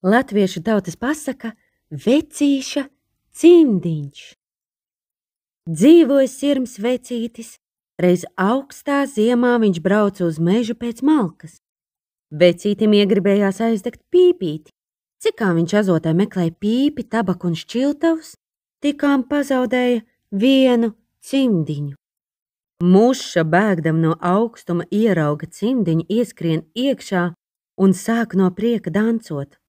Latviešu tautas pasaka vecīša cimdiņš. Dzīvoja sirms vecītis, reiz augstā ziemā viņš brauca uz mežu pēc malkas. Vecītim iegribējās aizdegt pīpīti. Cikā viņš azotē meklēja pīpi, tabaku un šķiltavus, tikām pazaudēja vienu cimdiņu. Muša bēgdam no augstuma ierauga cimdiņu, ieskrien iekšā un sāk no prieka dancot.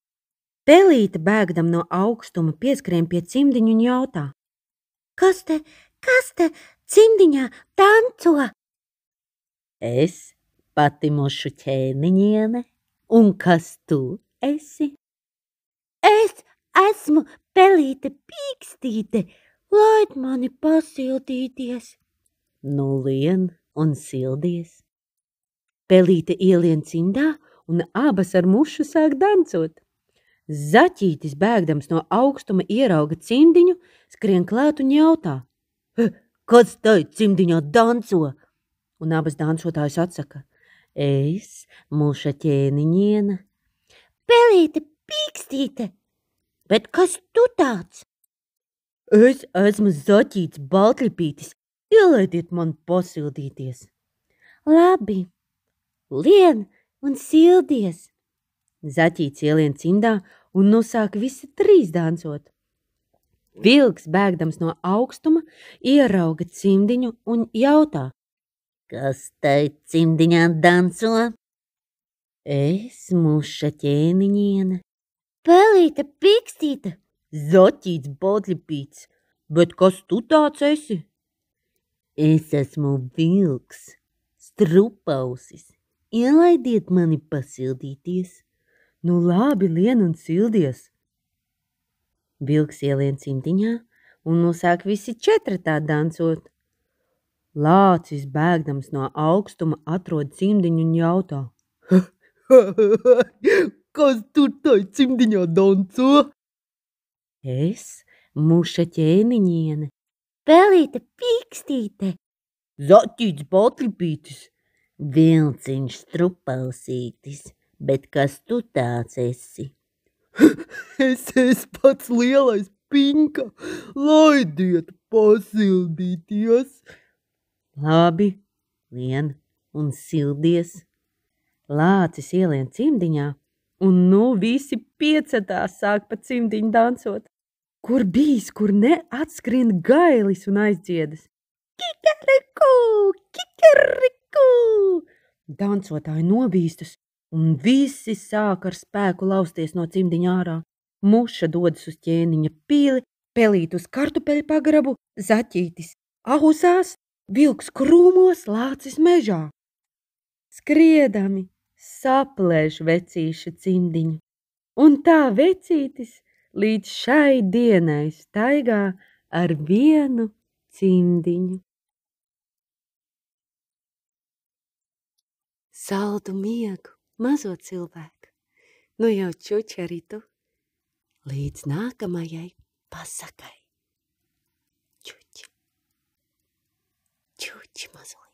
Pelīte bēgdam no augstuma pieskrien pie cimdiņu un jautā: Kas te, kas te cimdiņā danco? Es pati mušu ķēniņiene, un kas tu esi? Es esmu pelīte pīkstīte, laid mani pasildīties. Nu lien un sildies. Pelīte ielien cimdā, un abas ar mušu sāk dancot. Zaķītis, bēgdams no augstuma, ierauga cimdiņu, skrien klāt un jautā: Kas tai cimdiņā danco? Un abas dancotājas atsaka: Es, muša ķēniņiena. Pelīte pīkstīte, bet kas tu tāds? Es esmu zaķīts baltlipītis, ielaidiet man pasildīties. Labi, lien un sildies. Zaķīts ielien cimdā un nu sāk visi trīs dancot. Vilks, bēgdams no augstuma, ierauga cimdiņu un jautā: Kas tai cimdiņā danco? Es, muša ķēniņiene. Pelīte pikstīte. Zaķīts bodļipīts, bet kas tu tāds esi? Es esmu vilks, strupausis. Ielaidiet mani pasildīties. Nu labi, lien un sildies. Vilks ielien cimdiņā un nosāk visi četri tā dancot. Lācis bēgdams no augstuma atrod cimdiņu un jautā. Kas tur tai cimdiņā danco? Es, muša ķēniņiene. Pelīte pīkstīte. Zaķīts baltripītis. Vilciņš strupausītis bet kas tu tāds esi? es esmu pats lielais pinka, laidiet pasildīties. Labi, lien un sildies. Lācis ielien cimdiņā, un nu visi piecetās sāk pa cimdiņu dancot. Kur bijis, kur ne, atskrien gailis un aizdziedas. Kikeriku, kikeriku! Dancotāji nobīstas, un visi sāk ar spēku lausties no cimdiņa ārā. Muša dodas uz ķēniņa pīli, pelīt uz kartupeļu pagrabu, zaķītis ausās, vilks krūmos, lācis mežā. Skriedami saplēš vecīša cimdiņu, un tā vecītis līdz šai dienai staigā ar vienu cimdiņu. Saldu miegu! Mazo cilvēku. Nu jau čuči arī tu. Līdz nākamajai pasakai. Čuči. Čuči mazliet.